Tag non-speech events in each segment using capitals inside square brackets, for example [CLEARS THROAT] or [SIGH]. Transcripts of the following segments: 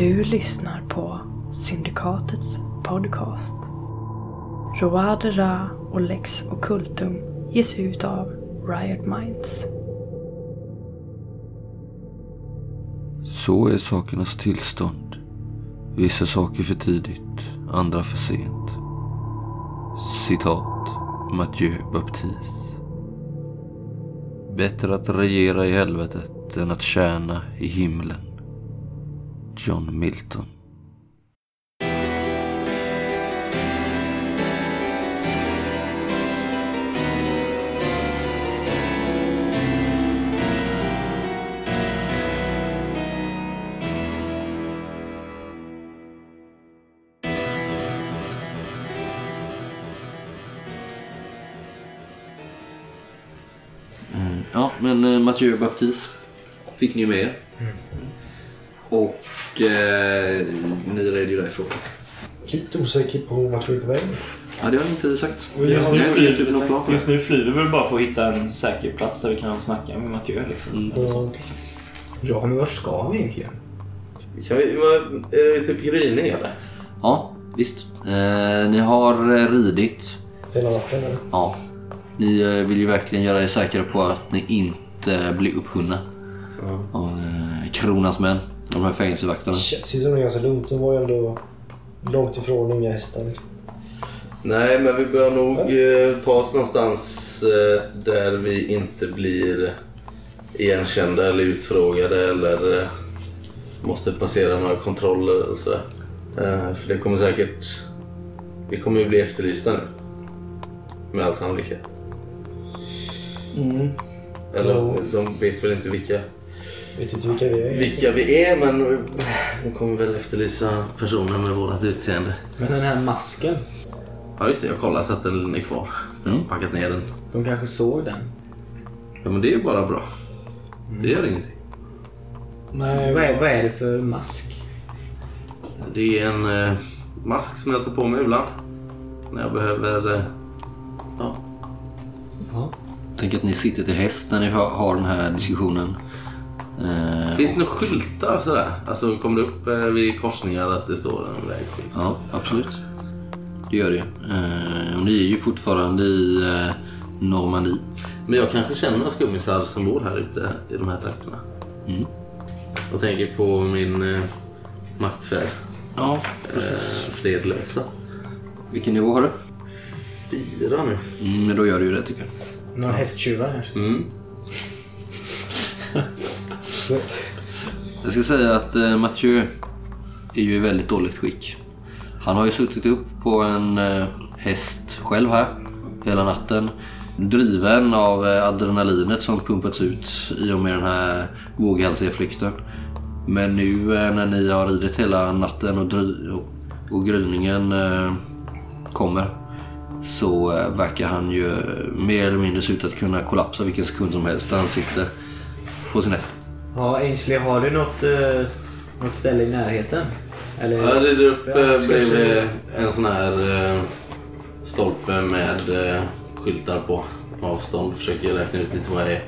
Du lyssnar på Syndikatets podcast. Roade Ra och Lex Occultum ges ut av Riot Minds. Så är sakernas tillstånd. Vissa saker för tidigt, andra för sent. Citat Mathieu Baptiste. Bättre att regera i helvetet än att tjäna i himlen. John Milton. Ja, men eh, Mathieu Baptiste fick ni med er. Och eh, ni red ju därifrån. Lite osäker på vart vi är på väg. Ja, det har ni inte sagt. Just nu, flyr, typ någon plan för just det. nu flyr vi väl bara för att hitta en säker plats där vi kan snacka med Mathieu. Liksom. Mm. Och, ja, men vart ska vi egentligen? Kan vi, vad, är det typ gryning eller? Ja, visst. Eh, ni har eh, ridit. Hela natten eller? Ja. Ni eh, vill ju verkligen göra er säkra på att ni inte blir upphunna av eh, kronans män. De här fängelsevakterna. Känns ju som det är ganska lugnt. De var ju ändå långt ifrån inga hästar. Liksom. Nej, men vi bör nog eh, ta oss någonstans eh, där vi inte blir igenkända eller utfrågade eller eh, måste passera några kontroller och sådär. Eh, för det kommer säkert... Vi kommer ju bli efterlysta nu. Med all sannolikhet. Eller Ja. de vet väl inte vilka, Vet inte vilka vi är. vilka vi är men de kommer väl efterlysa personer med vårat utseende. Men den här masken, Ja just det, jag kollar så att den är kvar. Jag har packat ner den. de kanske såg den. Ja men det är ju bara bra. Det gör ingenting. Nej, Vad är, vad är det för mask? Det är en eh, mask som jag tar på mig ibland. När jag behöver... Eh, ja. Ja. Tänk att ni sitter till häst när ni har, har den här diskussionen. Eh, Finns det några skyltar sådär? Alltså kommer det upp eh, vid korsningar att det står en vägskylt? Ja, absolut. Det gör det. Eh, och ni är ju fortfarande i eh, Normandie. Men jag kanske känner några skummisar som bor här ute i de här trakterna. Mm. Jag tänker på min eh, maktfärd. Ja, Eh, fredlösa. vilken nivå har du? Fyra nu. Mm, men då gör du ju det tycker jag. Några hästtjuvar kanske? Mm. [LAUGHS] Jag ska säga att eh, Mathieu är ju i väldigt dåligt skick. Han har ju suttit upp på en eh, häst själv här hela natten. Driven av eh, adrenalinet som pumpats ut i och med den här våghalsiga flykten. Men nu eh, när ni har ridit hela natten och, dry- och, och gryningen eh, kommer så eh, verkar han ju eh, mer eller mindre se ut att kunna kollapsa vilken sekund som helst där han sitter på sin häst. Ja, Ainsley, har du något, eh, något ställe i närheten? Eller? Jag rider upp Ja, eh, ska bredvid en sån här eh, stolpe med eh, skyltar på avstånd. Försöker räkna ut lite vad det är.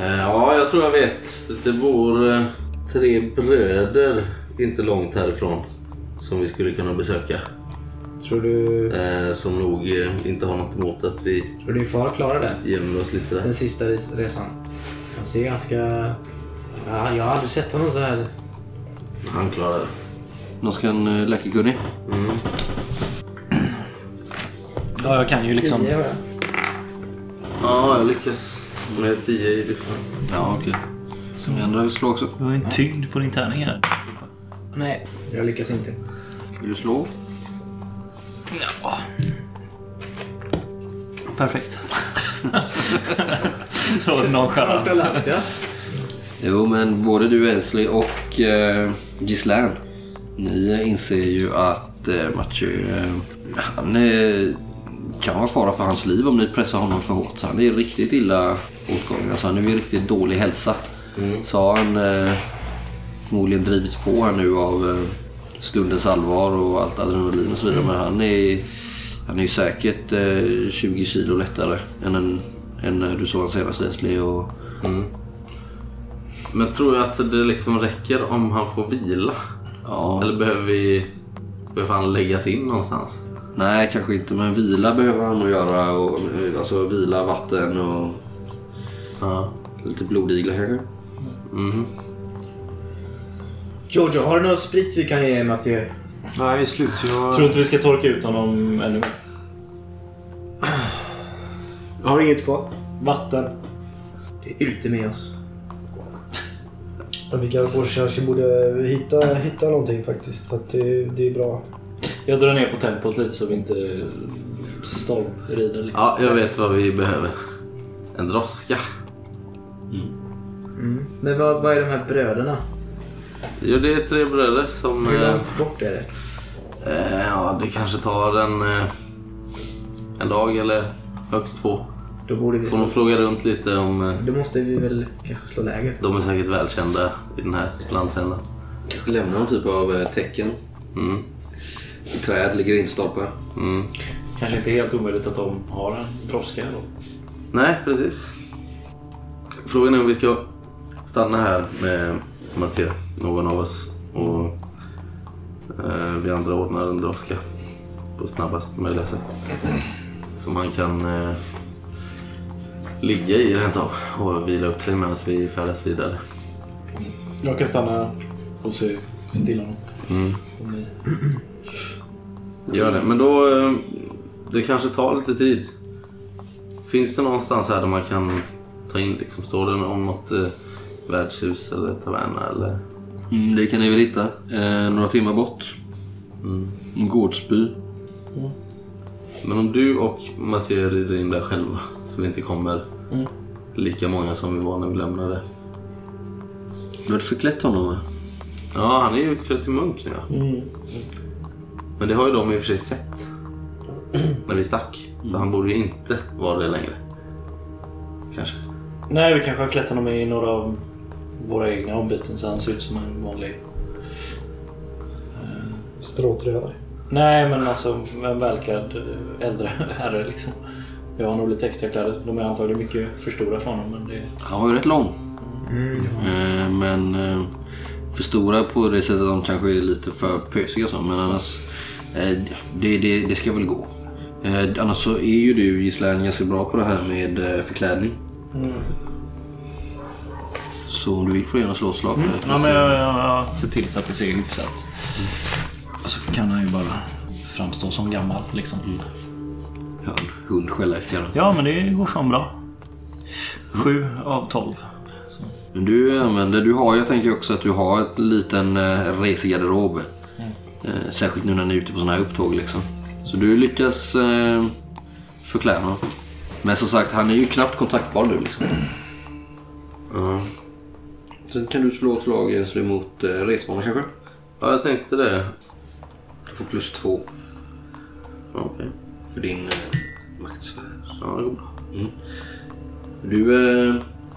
Eh, ja, jag tror jag vet. Det bor eh, tre bröder inte långt härifrån som vi skulle kunna besöka. Tror du, Eh, som nog eh, inte har något emot att vi tror du din far klarar det? gömmer oss lite där. Den sista res- resan? Han ser ganska... Ja, jag har aldrig sett honom så här. Han klarar det. Någon eh, läkekunnig? Ja, jag kan ju liksom... Tio? Ja, jag lyckas med 10 i lyften. Ja, okej. Så ni andra vill slå också. Du har en tyngd på din tärning här. Nej, jag lyckas inte. Vill du slå? Ja. Perfekt. [LAUGHS] Så nonchalant. Jo, men både du Ensley och eh, Gislaine, ni inser ju att eh, Mathieu, eh, han eh, kan vara fara för hans liv om ni pressar honom för hårt. Han är riktigt illa åtgången. Alltså, han är i riktigt dålig hälsa. Så har han eh, förmodligen drivits på här nu av eh, stundens allvar och allt adrenalin och så vidare. Men han är, han är ju säkert eh, 20 kilo lättare än, en, än när du såg han senast Ensley. Och, Men tror jag att det liksom räcker om han får vila? Ja, Eller behöver vi... Behöver han läggas in någonstans? nej kanske inte. Men vila behöver han nog göra. Och, alltså vila, vatten och Ja. lite blodiglar kanske. Mhm. Jojo, har du något sprit vi kan ge Mattias? Nej, vi är slut. Jag... Tror inte vi ska torka ut honom ännu mer? Jag har inget kvar. Vatten. Det är ute med oss. Men vi kanske kanske borde hitta, hitta någonting faktiskt. För att det, det är bra. Jag drar ner på tempot lite så vi inte stormrider. Liksom. Ja, jag vet vad vi behöver. En droska. Men vad, vad är de här bröderna? Jo, det är tre bröder som... Hur eh, långt bort är det? Eh, ja, det kanske tar en, eh, en dag eller högst två. Då borde vi Får nog fråga runt lite om... Eh, Då måste vi väl kanske slå läger. de är säkert välkända i den här landsändan. Kanske lämna någon typ av eh, tecken. Mm. Träd, ligger grindstolpar. Mm. Kanske inte helt omöjligt att de har en droska då. Nej, precis. Frågan är om vi ska stanna här med Mattias, någon av oss. Och eh, vi andra ordnar en droska på snabbast möjliga sätt. Som han kan eh, ligga i rent av och vila upp sig medan vi färdas vidare. Jag kan stanna och se, se till honom. Mm. Gör det. Men då... eh, Det kanske tar lite tid. Finns det någonstans här där man kan ta in liksom? Står det om något eh, värdshus eller taverna eller? Mm, det kan ni väl hitta. Eh, några timmar bort. En gårdsby. Men om du och Mattias rider in där själva så vi inte kommer lika många som vi var när vi lämnade. Du hade förklätt honom va? Ja, han är ju utklädd till munk nu ja. Men det har ju de i och för sig sett. När vi stack. Så han borde ju inte vara det längre. Kanske. Nej, vi kanske har klätt honom i några av våra egna ombyten så han ser ut som en vanlig... Stråtrövare. Nej, men alltså en välklädd eh, äldre herre liksom. Jag har nog lite extra kläder. De är antagligen mycket för stora för honom, men det... Han var ju rätt lång. Eh, men eh, för stora på det sättet att de kanske är lite för pösiga så. Men annars, eh, det, det, det ska väl gå. Eh, annars så är ju du Gislaine ganska bra på det här med eh, förklädning. Så om du vill får du gärna slå ett slag för det. Ja, men jag, jag, jag ser till så att det ser hyfsat. Så kan han ju bara framstå som gammal liksom. Ja, en hund skälla i fjärran. Ja, men det går fan bra. Sju av tolv. Men du använder, du har, jag tänker också att du har ett liten eh, resegarderob. Eh, särskilt nu när ni är ute på sådana här upptåg liksom. Så du lyckas eh, förklä honom. Men som sagt, han är ju knappt kontaktbar nu liksom. Ja. Sen kan du slå ett slag eh, slå emot eh, resvana kanske? Ja, jag tänkte det. Du får plus två Okej. För din eh, maktsfär. Ja, går bra. Du eh,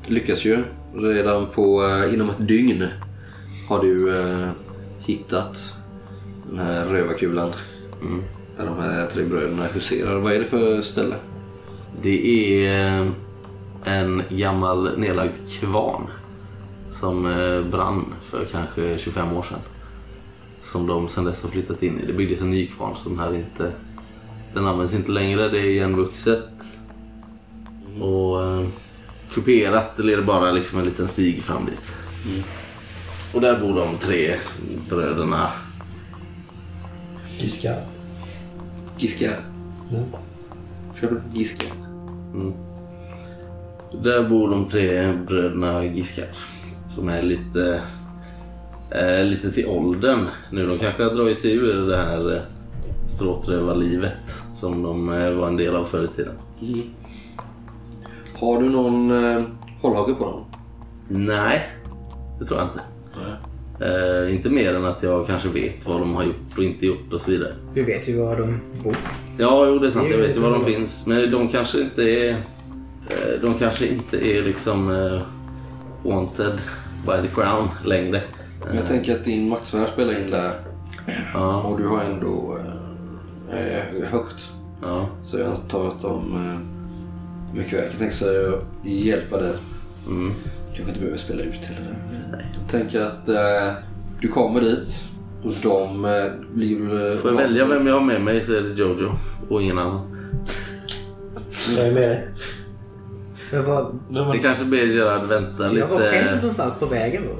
lyckas ju. Redan på, eh, inom ett dygn har du eh, hittat den här rövarkulan. Där de här tre bröderna huserar. Vad är det för ställe? Det är eh, en gammal nedlagd kvarn som eh, brann för kanske 25 år sedan. Som de sedan dess har flyttat in i. Det byggdes en ny kvarn som här inte... Den används inte längre. Det är igenvuxet. Och eh, kuperat. Det leder bara liksom en liten stig fram dit. Och där bor de tre bröderna. Giska. Giska. Kör du Giska? Där bor de tre bröderna Giskar. Som är lite, eh, lite till åldern nu. De kanske har dragit sig ur det här eh, stråtrövarlivet som de eh, var en del av förr i tiden. Har du någon eh, hållhake på dem? Nej, det tror jag inte. Eh, inte mer än att jag kanske vet vad de har gjort och inte gjort och så vidare. Du vet ju var de bor. Ja, jo det är sant. Det är Jag vet ju var de bra. finns. Men de kanske inte är... eh, De kanske inte är liksom eh, wanted by the crown längre. Jag tänker att din maktsfär spelar in där. Ja, Och du har ändå eh, eh, högt. ja. Så jag antar att de eh, mycket väl kan tänka sig att hjälpa dig. Mm. Kanske inte behöver spela ut eller det. Jag tänker att eh, du kommer dit. Och de eh, blir väl... Får jag välja vem jag har med mig så är det Jojo och ingen annan. Jag är med dig. Jag var, Det kanske ber Gerard vänta jag var själv lite. någonstans på vägen då.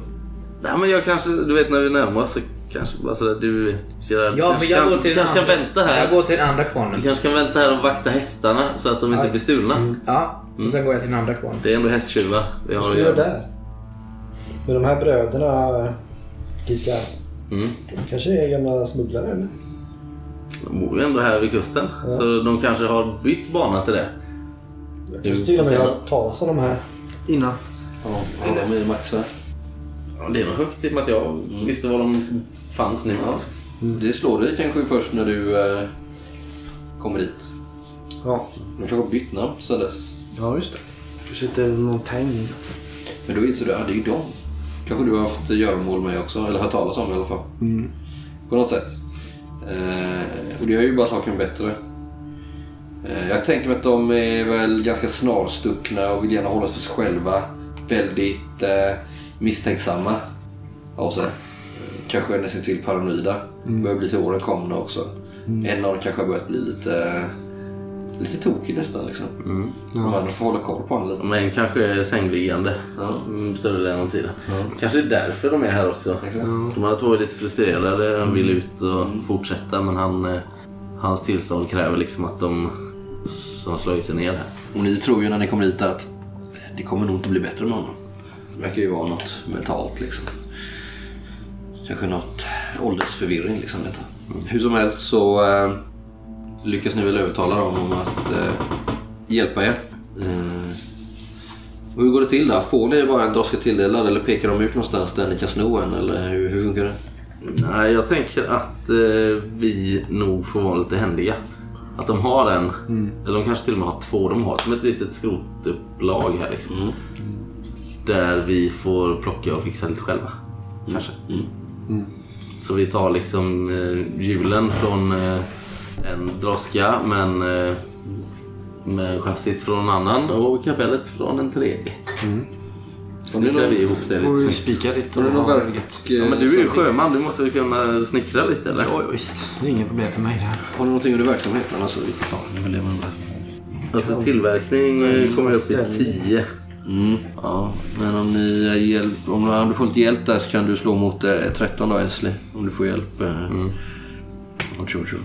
Nej men jag kanske, du vet när vi närmar oss så kanske sådär du Gerard Ja, men kanske, jag kan, går till kanske kan vänta här. Jag går till den andra Du kvarnen. kanske kan vänta här och vakta hästarna så att de inte blir stulna. Ja, och sen går jag till den andra kvarnen. Det är ändå hästtjuvar vi Vad har ska att du göra där? Med de här bröderna Giska. Mm. De kanske är gamla smugglare eller? De bor ju ändå här vid kusten. Ja. Så de kanske har bytt bana till det. Jag kanske till och med har hört talas om de här. Innan. Ja, har de i? Ja, Det är nog högt i och med att jag visste var de fanns nu. Ja. Det slår dig kanske först när du eh, kommer dit. Ja, De kanske har bytt namn sedan dess. ja just det. Kanske inte någon tegn. Men då inser du att det är ju dem. Kanske du har haft göromål med också, eller hört talas om i alla fall. På något sätt. Eh, och det gör ju bara saken bättre. Eh, jag tänker mig att de är väl ganska snarstuckna och vill gärna hålla sig för sig själva. Väldigt eh, misstänksamma av sig. Kanske nästan till paranoida. Börjar bli till åren komna också. En av dem kanske har börjat bli lite, lite tokig nästan. Liksom. De andra får hålla koll på honom lite. Men kanske är sängliggande Ja. mm, större delen av tiden. Kanske är därför de är här också. Exakt. De här två är lite frustrerade. De vill ut och fortsätta men han, eh, hans tillstånd kräver liksom att de som slagit sig ner här. Och ni tror ju när ni kommer hit att det kommer nog inte bli bättre med honom. Det verkar ju vara något mentalt liksom. Kanske något åldersförvirring liksom detta. Hur som helst så eh, lyckas ni väl övertala dem om att eh, hjälpa er. Eh, och hur går det till då? Får ni bara en droska tilldelad eller pekar de ut någonstans där ni kan sno en? Eller hur, hur funkar det? Nej, jag tänker att eh, vi nog får vara lite händiga. Att de har en, eller de kanske till och med har två. De har som ett litet skrotupplag här liksom. Där vi får plocka och fixa lite själva. Kanske. Så vi tar liksom eh, hjulen från eh, en droska men eh, med chassit från en annan och kapellet från en tredje. Snickrar vi ihop det lite Och snyggt. spika lite. Du någon och- verk? Ja, men du är ju sjöman, du måste ju kunna snickra lite eller? Ja, visst. Det är inget problem för mig det här. Har ni någonting under verksamheten? Alltså, vi klarar ni väl det det. Alltså tillverkning eh, kommer upp i 10. Mm, ja. Men om ni hjälp, om, du- om du får lite hjälp där så kan du slå mot eh, 13 då Esli. Om du får hjälp. Eh, av Jojo.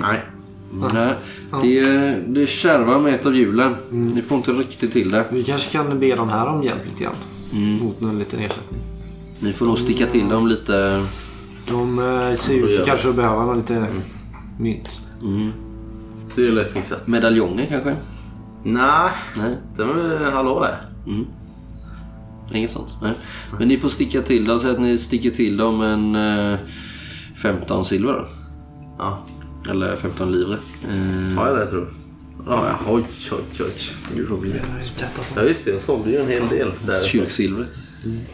Nej. Nej, det, det kärvar med ett av hjulen. Ni får inte riktigt till det. Vi kanske kan be de här om hjälp lite grann. Mm. Mot en liten ersättning. Ni får nog sticka till dem lite. De eh, ser ut kanske att behöva någon lite mynt. Mm. Det är lätt fixat. Medaljonger kanske? Nej, Nej, det var hallå där. Inget sånt. Nej. Men ni får sticka till dem. Säg att ni sticker till dem en eh, 15 silver då. Ja, Eller 15 livre. Eh, har jag det tror du? Ja, oj, oj, oj. du får bli Ja just det, jag sålde ju en hel del där. kyrksilvret.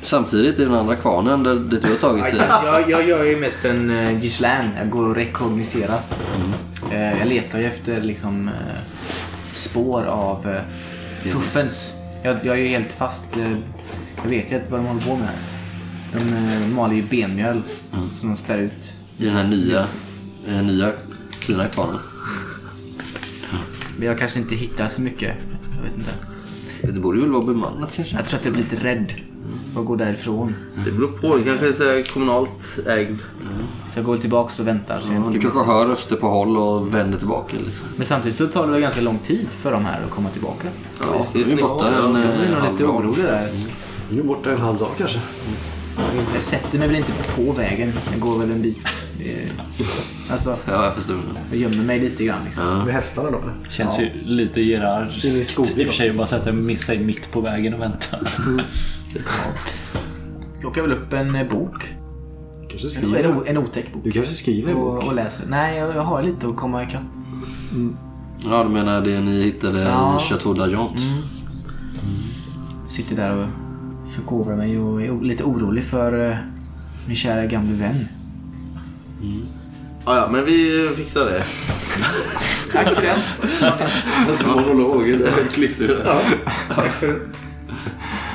Samtidigt i den andra kvarnen där, dit du har tagit det. Jag, jag gör ju mest en uh, gisslan. Jag går och rekognoserar. Eh, jag letar ju efter liksom eh, spår av uh, fuffens. Jag, jag är ju helt fast. eh, jag vet ju inte vad de håller på med här. De uh, maler ju benmjöl som de spär ut. I den här nya, eh, nya fina kvarnen. Men jag kanske inte hittar så mycket. Jag vet inte. Det borde väl vara bemannat kanske? Jag tror att jag blir lite rädd. Och går därifrån. Det beror på, det kanske är så kommunalt ägd. Så jag går tillbaka och väntar. Så jag Ja, du kanske missa. hör röster på håll och vänder tillbaka. Liksom. Men samtidigt så tar det väl ganska lång tid för de här att komma tillbaka. Ja, vi vi är borta en Jag blir nog eh, lite halv dag. orolig där. Nu är borta en halv dag kanske. Jag sätter mig väl inte på vägen. Jag går väl en bit. Eh, Alltså, Ja, jag förstår. jag gömmer mig lite grann liksom. Med hästarna då? Känns ju lite Gerard. In i skogen I och för sig bara sätta sig mitt på vägen och vänta. [LAUGHS] Plockar väl upp en eh, bok. Kanske En, skriver. en, en otäck bok. Du kanske skriver en Och, bok? och läser. Nej, jag, jag har lite att komma ikapp. Ja, du menar det ni hittade Ja. i Chateau d'Argent? Sitter där och förkovrar mig och är lite orolig för eh, min kära gamle vän. Ja, ja, men vi fixar det. Tack för den. Monologer, där klippte du det.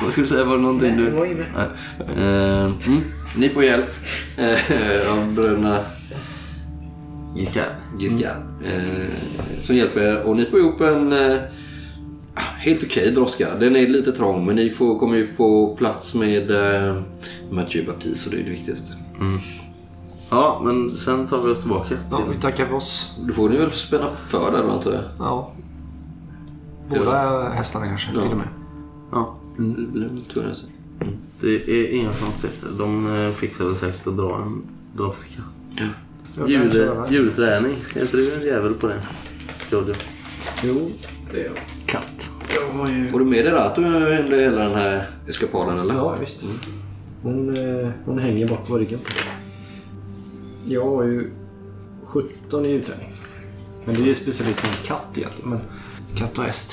Vad skulle du säga? Var det någonting du... var. Nej. Eh, mm, ni får hjälp eh, av bröderna Giska. Giska. Eh, som hjälper er. Och ni får ihop en eh, helt okej droska. Den är lite trång men ni får, kommer ju få plats med eh, Mathieu Baptiste och det är det viktigaste. Ja, men sen tar vi oss tillbaka Ja, till... vi tackar för oss. Då får ni väl spänna för där då antar jag? Ja. Båda hästarna kanske till och med. Ja, väl tvungen att säga. det är inga konstigheter. De eh, fixar väl säkert att dra en droska. Djur, köra. djurträning. Är inte du en jävel på det? Jojo. Jo, det är jag. Katt. Har ju... Var du med att du hände hela den här eskapaden eller? Ja, visst. Hon, eh, hon hänger bak på ryggen. Jag har ju 17 i utträning. Men det är ju specialist som katt egentligen. Men Katt och häst,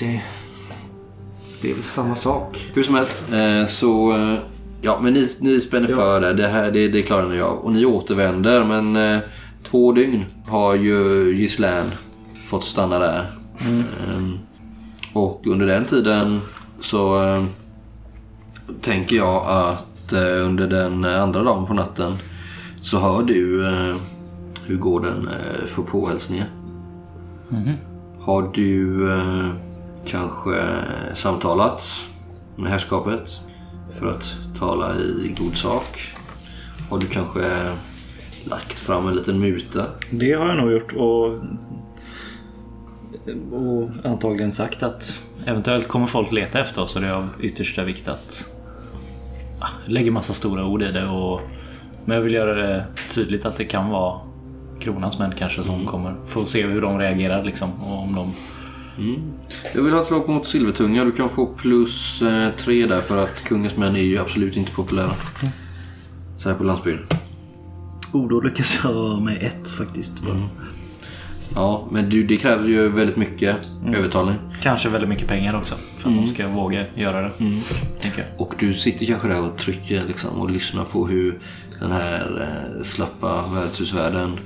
det, är väl samma sak. Hur som helst eh, så... eh, Ja, men ni, ni spänner Ja. för det. Det, här, det, det klarar ni av. Och ni återvänder men två dygn har ju Gislaine fått stanna där. Ehm, och under den tiden så eh, tänker jag att eh, under den andra dagen på natten så hör du eh, hur gården eh, får påhälsningar. Har du eh, kanske samtalat med herrskapet för att tala i god sak? Har du kanske lagt fram en liten muta? Det har jag nog gjort och, och antagligen sagt att eventuellt kommer folk leta efter oss och det är av yttersta vikt att ah, jag lägger massa stora ord i det. Och, men jag vill göra det tydligt att det kan vara kronans män kanske som kommer. Får se hur de reagerar liksom och om de Jag vill ha ett slag mot silvertunga. Du kan få plus eh, tre där för att kungens män är ju absolut inte populära. Så här på landsbygden. Oh, då lyckas jag med ett faktiskt. Ja, men du, det kräver ju väldigt mycket övertalning. Kanske väldigt mycket pengar också för att de ska våga göra det. Tänker jag. Och du sitter kanske där och trycker liksom, och lyssnar på hur den här eh, slappa värdshusvärden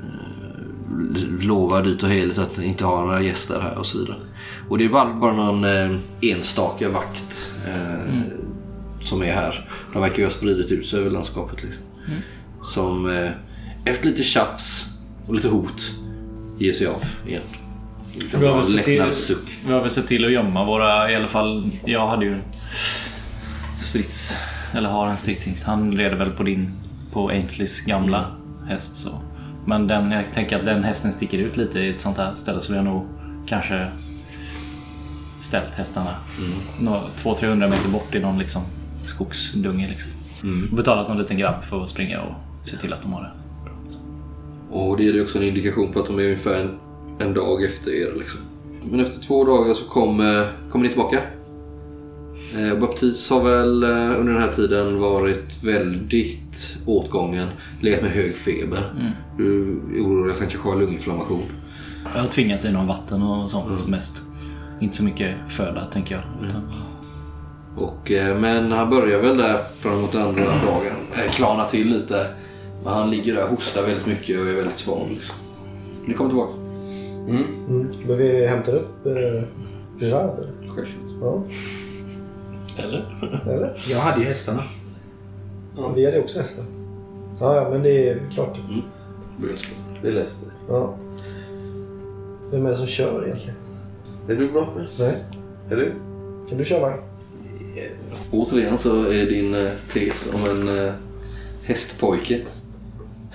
eh, lovar dyrt och heligt att inte ha några gäster här och så vidare. Och det är bara, bara någon eh, enstaka vakt eh, som är här. De verkar ju ha spridit ut sig över landskapet. Liksom. Som eh, efter lite tjafs och lite hot ger sig av igen. Vi har sett till-. Vi väl sett till att gömma våra, i alla fall jag hade ju strids, eller har en stridshingst. Han leder väl på din, på Ainsley's gamla häst så. Men den, jag tänker att den hästen sticker ut lite i ett sånt här ställe så vi har nog kanske ställt hästarna mm. 200-300 meter bort i någon liksom skogsdunge liksom. Och betalat någon liten grabb för att springa och se till att de har det. Och det ju också en indikation på att de är ungefär en, en dag efter er. Liksom. Men efter två dagar så kommer kom ni tillbaka. Eh, Baptiste har väl eh, under den här tiden varit väldigt åtgången. Legat med hög feber. Du är orolig att han kanske har lunginflammation. Jag har tvingat i någon vatten och sånt mest. Inte så mycket föda tänker jag. Utan, Och, eh, men han börjar väl där framåt andra dagen eh, klarna till lite. Men han ligger där och hostar väldigt mycket och är väldigt svag. Liksom. Ni kommer tillbaka. Mm. Men vi hämtar upp eh, Gerard eller? Självklart. Ja. Eller? Eller? Jag hade ju hästarna. Ja. Vi hade också hästar. Ja, ja, men det är klart. Spela. Vi läste. Ja. Vem är det som kör egentligen? Är du bra på det? Nej. Är du? Kan du köra? Återigen så är din eh, tes om en eh, hästpojke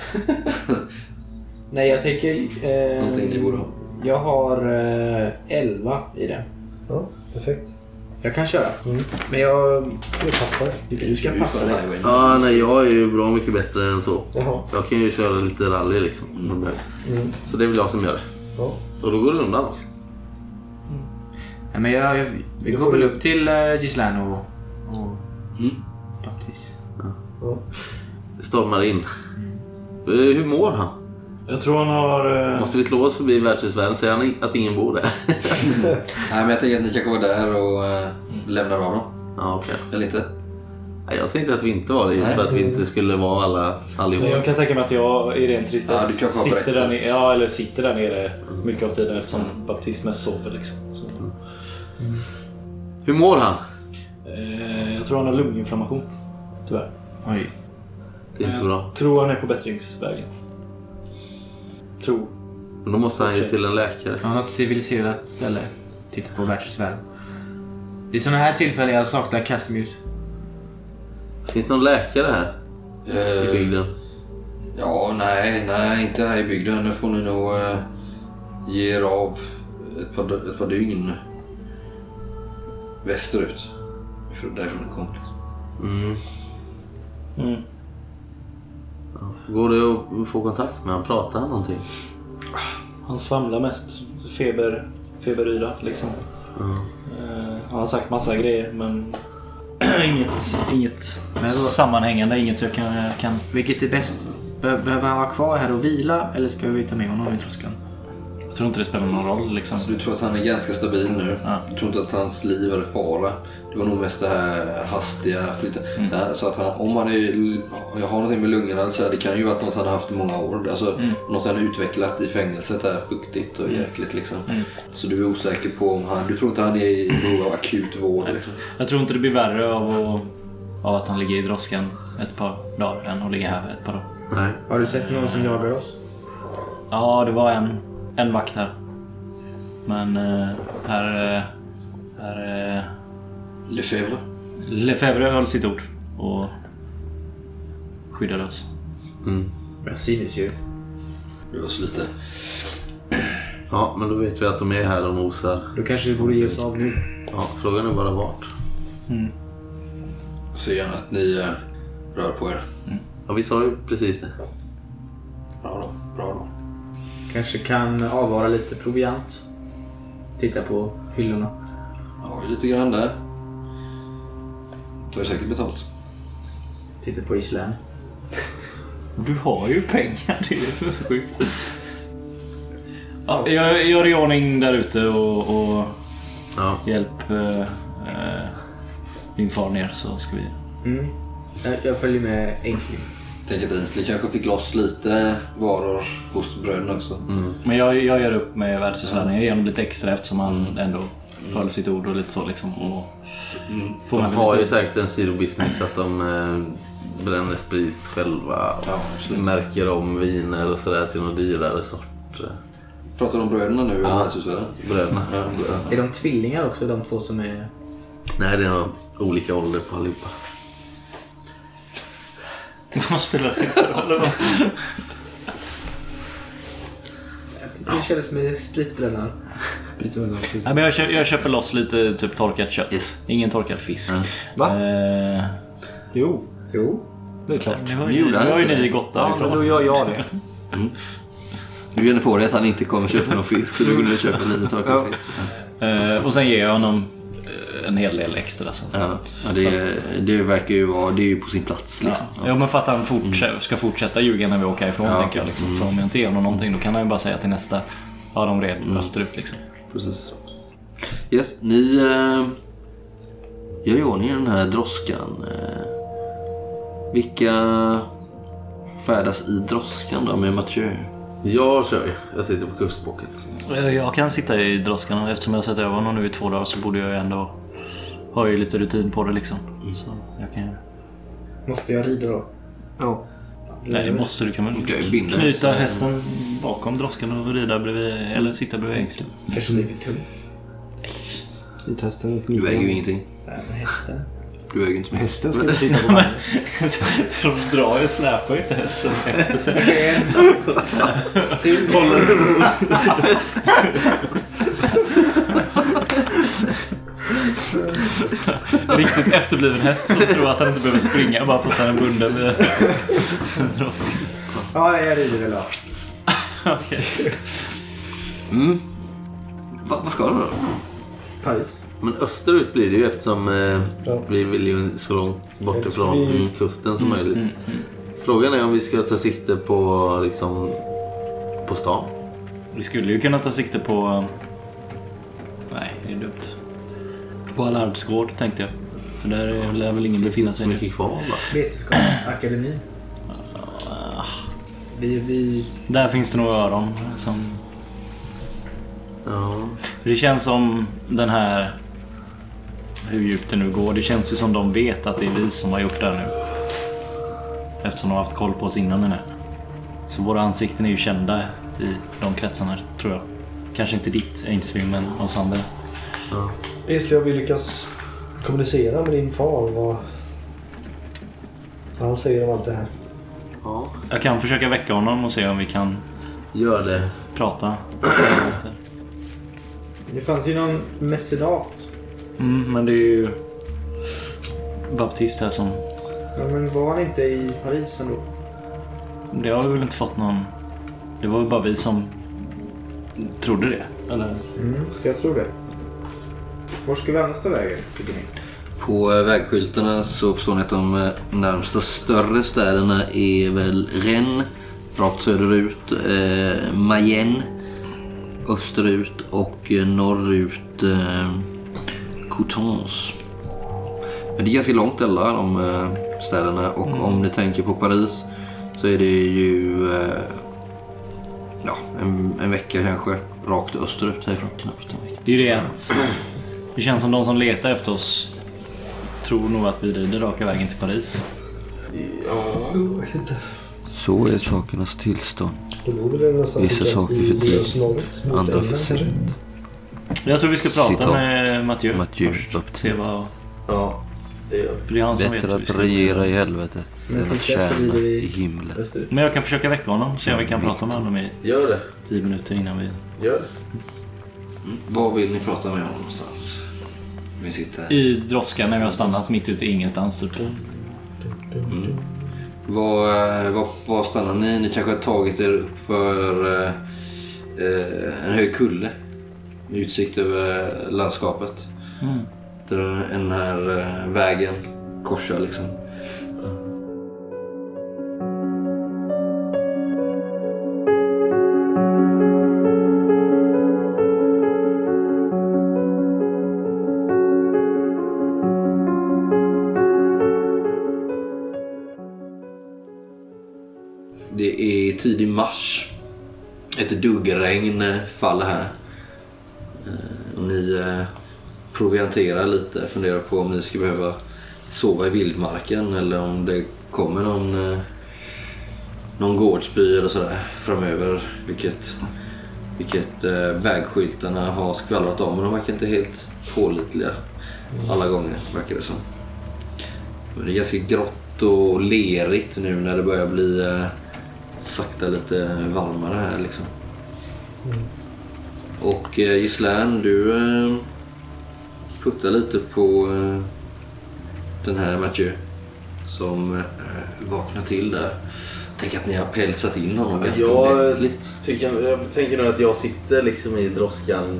[LAUGHS] Nej, jag tänker... Eh, någonting ni borde ha. jag har eh, 11 i det. Ja, perfekt. Jag kan köra. Men jag... Det passar. Du ska passa dig. Ja, nej, jag är ju bra mycket bättre än så. Jaha. Jag kan ju köra lite rally liksom. om det behövs. Mm. Så det är väl jag som gör det. Ja. Och då går det undan också. Ja, men jag, jag, vi går väl upp till uh, Gislaine och, och Mm. Baptiste. Ja. Det stormar in. Eh, Hur mår han? Jag tror han har... eh, Måste vi slå oss förbi värdshusvärlden säger han att ingen bor där? [LAUGHS] Nej, men jag tänker att ni kanske var där och lämnar av dem. ja, okej. Eller inte? Nej, Jag tänkte att vi inte var det just Nej. för att vi inte skulle vara alla allihop. Men jag kan tänka mig att jag i ren Ja, tristess har sitter, där nere, ja, eller sitter där nere mycket av tiden eftersom baptismen sover. Liksom. Så. Hur mår han? tror han har lunginflammation. Tyvärr. Oj. Det är inte bra. Tror han är på bättringsvägen. Tror. Men då måste han ju till en läkare. Ja, något civiliserat ställe. Titta på världsvärlden. Det är såna här tillfällen jag saknar Casimirs. Finns det någon läkare här i Eh, bygden? ja, nej, nej, inte här i bygden. Nu får ni nog eh, ge er av ett par, ett par dygn västerut. Ifrån- Därifrån det kom. Mm. Mm. Går det att få kontakt med honom? Pratar han någonting? Han svamlar mest. Feber, feberyra liksom. Eh, han har sagt massa grejer men [CLEARS THROAT] inget, inget Men Sammanhängande, inget jag kan... Kan vilket är bäst? Be- behöver han vara kvar här och vila eller ska vi ta med honom i tröskeln? Jag tror inte det spelar någon roll liksom. Så du tror att han är ganska stabil nu? Ja. Du tror inte att hans liv är fara? Det var nog mest det här hastiga flytta. Mm. Så, att han, om han är, jag har någonting med lungorna, så här, det kan ju vara något han har haft i många år. Alltså, Mm. Något han har utvecklat i fängelset där, fuktigt och jäkligt liksom. Så du är osäker på om han, du tror inte han är i behov av akut vård liksom. Jag tror inte det blir värre av, att- av att han ligger i droskan ett par dagar än att ligga här ett par dagar. Nej. Har du sett någon som jagar oss? Ja, det var en, en vakt här. Men eh, här... eh, här eh, Lefebvre? Lefebvre höll sitt ord och skyddade oss. Mm. Synes ju. Det var så lite. Ja, men då vet vi att de är här och nosar. Då kanske vi borde ge oss av nu. Ja, frågan är bara vart. Jag ser gärna att ni eh, rör på er. Ja, vi sa ju precis det. Bra då, bra då. Kanske kan avvara lite proviant. Titta på hyllorna. Ja, lite grann där. Tar ju säkert betalt. Titta på Islän. Du har ju pengar, det är det som är så sjukt. Ja, jag gör i ordning där ute och, och Ja. hjälp eh, eh, din far ner så ska vi... Mm. Jag, jag följer med Ainsley. Tänk att Ainsley kanske fick loss lite varor hos bröderna också. Men jag, jag gör upp med världshusvärden. Jag ger honom lite extra eftersom han ändå höll sitt ord och lite så liksom. Och får De har ju säkert en sidobusiness att de eh, bränner sprit själva. och Ja, märker om viner och sådär till någon dyrare sort. eh, Pratar du om bröderna nu eller världshusvärden? Bröderna. Ja, bröderna. Är de tvillingar också, de två som är... Nej, det är nog olika ålder på allihopa. [LAUGHS] Vad spelar det för roll? Hur kändes det med spritbrännan? Nej, men jag, köper, jag köper loss lite typ torkat kött. Yes. Ingen torkad fisk. Va? Eh, Jo, Jo. det är klart. nu har Nu ju, gjorde nu han har ju inte ni det. gått Ja, men då därifrån. gör jag det. Du känner på dig att han inte kommer köpa någon fisk så du går ner och köper lite torkad Ja. fisk. Eh, och sen ger jag honom en hel del extra. Så. Ja, ja det, det verkar ju vara, det är ju på sin plats Ja. liksom. Ja, men för att han fortsätter, ska fortsätta ljuga när vi åker ifrån Ja, tänker jag. Liksom. För om jag inte ger honom någonting då kan han ju bara säga till nästa Ja, de red österut liksom. Precis. Yes, ni eh, gör i ordning den här droskan. Eh, vilka färdas i droskan då med Mathieu? Jag kör ju. Jag sitter på kustbocken. Eh, Jag kan sitta i droskan och eftersom jag har sett över honom nu i två dagar så borde jag ju ändå ha ju lite rutin på det liksom. Så jag kan. Måste jag rida då? Ja. Nej, måste du kan väl Du knyta hästen. hästen bakom droskan och rida bredvid, eller sitta bredvid ängslen. Kanske blir för tungt. Knythästen. Du väger ju ingenting. Nej, men hästen. Du väger inte mycket. Hästen ska vi titta på. [LAUGHS] De drar ju och släpar ju inte hästen efter sig. [LAUGHS] Sug. [LAUGHS] [LAUGHS] Riktigt efterbliven häst som tror att han inte behöver springa bara för att han är bunden vid en droska. Ja, jag rider av. Okej. Mm. Va, vad ska du då? Paris. Men österut blir det ju eftersom eh, vi vill ju så långt bort ifrån vi- kusten som möjligt. Frågan är om vi ska ta sikte på liksom på stan. Vi skulle ju kunna ta sikte på... Nej, det är dumt. På Allards gård tänkte jag. För där lär väl ingen befinna sig nu. mycket kvar va? Vetenskapsakademin. Vi, vi... Där finns det nog öron som... Ja. Det känns som den här hur djupt det nu går. Det känns ju som de vet att det är vi som har gjort det här nu. Eftersom de har haft koll på oss innan den här. Så våra ansikten är ju kända i de kretsarna, tror jag. Kanske inte ditt Ainsley, men oss andra. Isli, har vi lyckats kommunicera med din far? Vad, han säger om allt det här? Ja, Jag kan försöka väcka honom och se om vi kan gör det. prata. Det fanns ju någon mecedat. Mm, men det är ju Baptist här som... Ja, men var han inte i Paris ändå? Det har vi väl inte fått någon... Det var väl bara vi som trodde det. Eller? Mm, jag tror det. Var ska vi annars ta vägen, tycker ni? På eh, vägskyltarna så förstår ni att de eh, närmsta större städerna är väl Rennes, rakt söderut, eh, Mayenne, österut och eh, norrut eh, Coutances. Men det är ganska långt alla de eh, städerna och om ni tänker på Paris så är det ju eh, ja, en, en vecka kanske rakt österut härifrån. Knappt en vecka. Det är ju det att... Det känns som de som letar efter oss tror nog att vi rider raka vägen till Paris. Jag vet inte. Så är sakernas tillstånd. Vissa saker för tidigt, andra för sent. Jag tror vi ska prata Citat. med Mathieu, Mathieu först. Se vad... Ja, det gör det är han som vet Bättre vi att regera i helvetet Men än att tjäna i himlen. Men jag kan försöka väcka honom se om vi kan prata med honom i Gör det. tio minuter innan vi... Gör det. Var vill ni prata med honom någonstans? Vi sitter I droskan när vi har stannat mitt ute i ingenstans typ. Var, eh, var, var stannar ni? Ni kanske har tagit er upp för eh, eh, en hög kulle med utsikt över landskapet. Mm. Där den här eh, vägen korsar liksom. Det är tidig mars. Ett duggregn faller här. Eh, och ni eh, provianterar lite. Funderar på om ni ska behöva sova i vildmarken eller om det kommer någon, eh, någon gårdsby eller sådär framöver. Vilket, vilket vägskyltarna har skvallrat om. Men de verkar inte helt pålitliga alla gånger, verkar det som. Men det är ganska grått och lerigt nu när det börjar bli eh, sakta lite varmare här liksom. Och eh, Gislaine, du eh, puttar lite på eh, den här Mathieu som eh, vaknar till där. Tänk att ni har pälsat in honom ganska Jag, ordentligt. tycker, jag tänker nog att jag sitter liksom i droskan.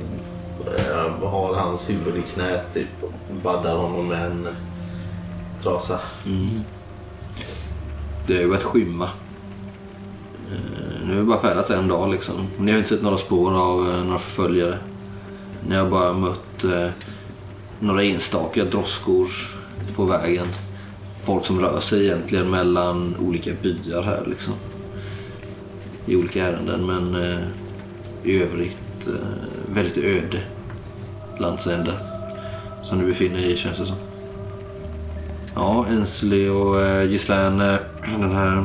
eh, Har hans huvud i knät typ. Och baddar honom med en trasa. Det har ju börjat skymma. Eh, nu har vi bara färdats en dag liksom. Ni har inte sett några spår av eh, några förföljare. Ni har bara mött eh, några enstaka droskor på vägen. Folk som rör sig egentligen mellan olika byar här liksom. I olika ärenden men eh, i övrigt eh, väldigt öde landsända. Som ni befinner i känns det som. Ja, Ensley och eh, Gislaine, eh, den här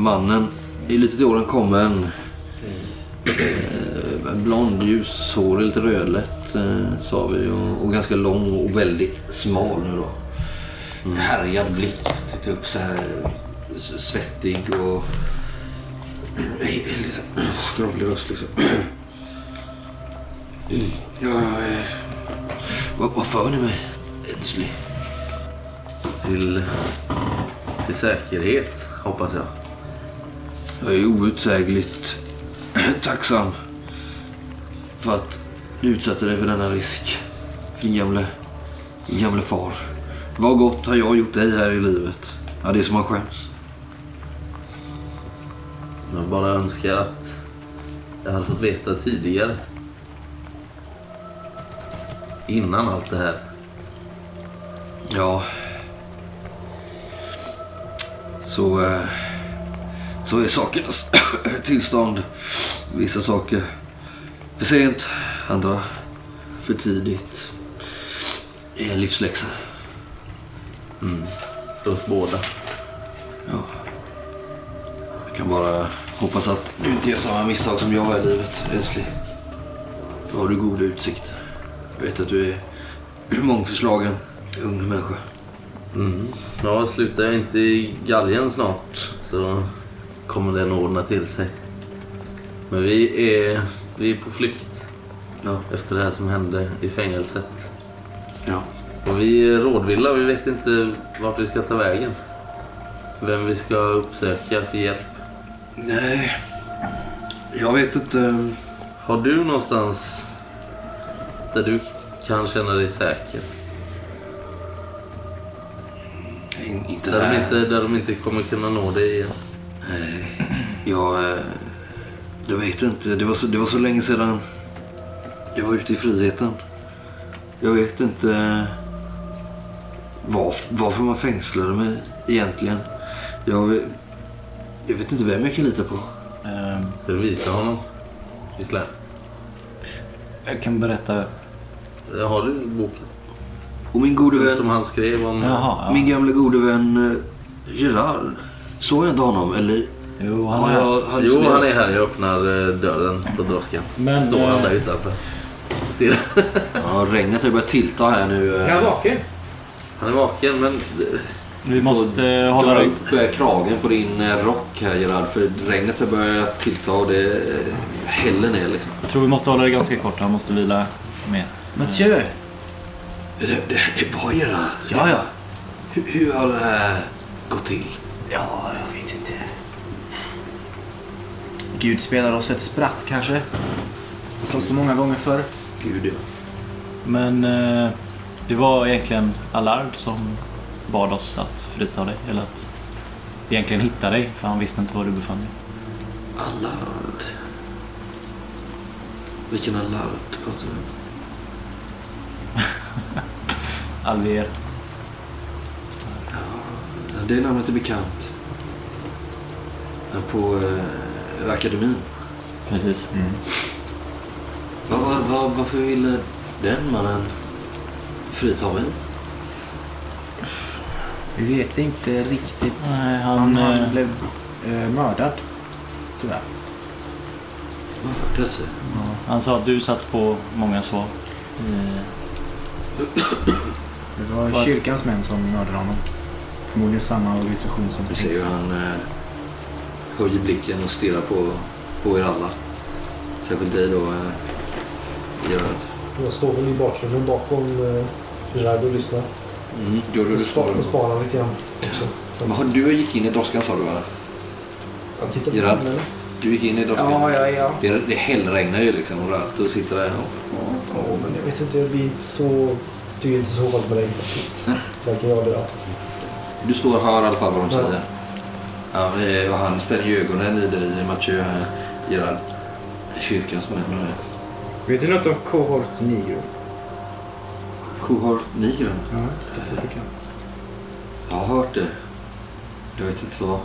mannen är lite till åren kommen. Eh, blond, ljushårig, lite rödlätt eh, sa vi och, och ganska lång och väldigt smal nu då. Härjad blick, tittar upp så här svettig och lite skrovlig röst liksom. [CLEARS THROAT] Ja, eh, vad, vad för ni mig, Ensley? Till, till säkerhet hoppas jag. Jag är outsägligt [CLEARS THROAT] tacksam för att du utsatte dig för denna risk. Din gamle, din gamle far. Vad gott har jag gjort dig här i livet? Ja, det är som man skäms. Jag bara önskar att jag hade fått veta tidigare. Innan allt det här. Ja. Så, eh, så är sakernas [CLEARS THROAT] tillstånd. Vissa saker för sent, andra för tidigt. är en livsläxa. För oss båda. Ja. Jag kan bara hoppas att du inte gör samma misstag som jag i livet, Ensli. Då har du god utsikt. Jag vet att du är [CLEARS THROAT] mångförslagen, ung människa. Ja, slutar jag inte i galgen snart så kommer det nog ordna till sig. Men vi är, vi är på flykt Ja. efter det här som hände i fängelset. Ja. Och vi är rådvilla, vi vet inte vart vi ska ta vägen. Vem vi ska uppsöka för hjälp. Nej, jag vet inte. Har du någonstans där du kan känna dig säker? In, inte Där de här. inte, där de inte kommer kunna nå dig igen? Jag... eh, Jag vet inte. Det var, så, det var så länge sedan jag var ute i friheten. Jag vet inte eh, varf, varför man fängslade mig egentligen. Jag, vet- jag vet inte vem jag kan lita på. Ehm, Ska du visa honom? Gislaine? jag kan berätta. Har du boken? Och min gode vän, Som han skrev om... Jaha, ja. min gamla gode vän eh, Gerard. Såg jag inte honom? Eller Jo, han är... jag Jo, han är här. Jag öppnar eh, dörren på droskan. Men, Står han eh, där utanför. Stirrar. [LAUGHS] Ja, regnet har börjat tillta här nu. eh. Är han vaken? Han är vaken, men... Vi måste eh, Dra hålla... upp eh, kragen på din eh, rock här Gerard. För regnet har börjat tillta och det eh, häller ner liksom. Jag tror vi måste hålla det ganska kort. Han måste vila mer. Mathieu! Det, det, det var Gerard. Ja, ja. Hur, hur har det här gått till? Ja, jag vet. Gud spelar oss ett spratt kanske. Som så många gånger förr. Gud ja. Men eh, det var egentligen Allard som bad oss att frita dig. Eller att egentligen hitta dig. För han visste inte var du befann dig. Allard. Vilken Allard pratar vi om? [LAUGHS] Alver. Ja, Det namnet är bekant. På eh, akademin. Precis. Va, va, va, varför ville den mannen frita mig? Vi vet inte riktigt. Nej, Han, han... han eh, blev eh, mördad. Tyvärr. Mördelse? Han sa att du satt på många svar. Eh, Det var kyrkans män som mördade honom. Förmodligen samma organisation som Vi ser hur han eh, höjer blicken och stirrar på, på er alla. Särskilt dig då, eh, Gerard. Jag står väl i bakgrunden bakom eh, Gerard och lyssnar. Mm. Gör du Och det spanar, och spanar lite grann också. Har du gick in i droskan sa du va? jag tittar på Gerard? honom eller? Du gick in i droskan? Ja, ja, ja. Det, det hällregnar ju liksom och Rato sitter där. Och, Ja, men jag vet inte. Jag blir inte så... Tycker inte så hårt på dig faktiskt. Varken jag jag. du står och hör i alla fall vad de Ja. säger. Ja, och han spänner ju ögonen i dig, Mathieu, här, Gerard. Kyrkans män. Vet du något om Cohort Nigro? Cohort Nigren. Ja, det är bekant. Jag har hört det. Jag vet inte vad...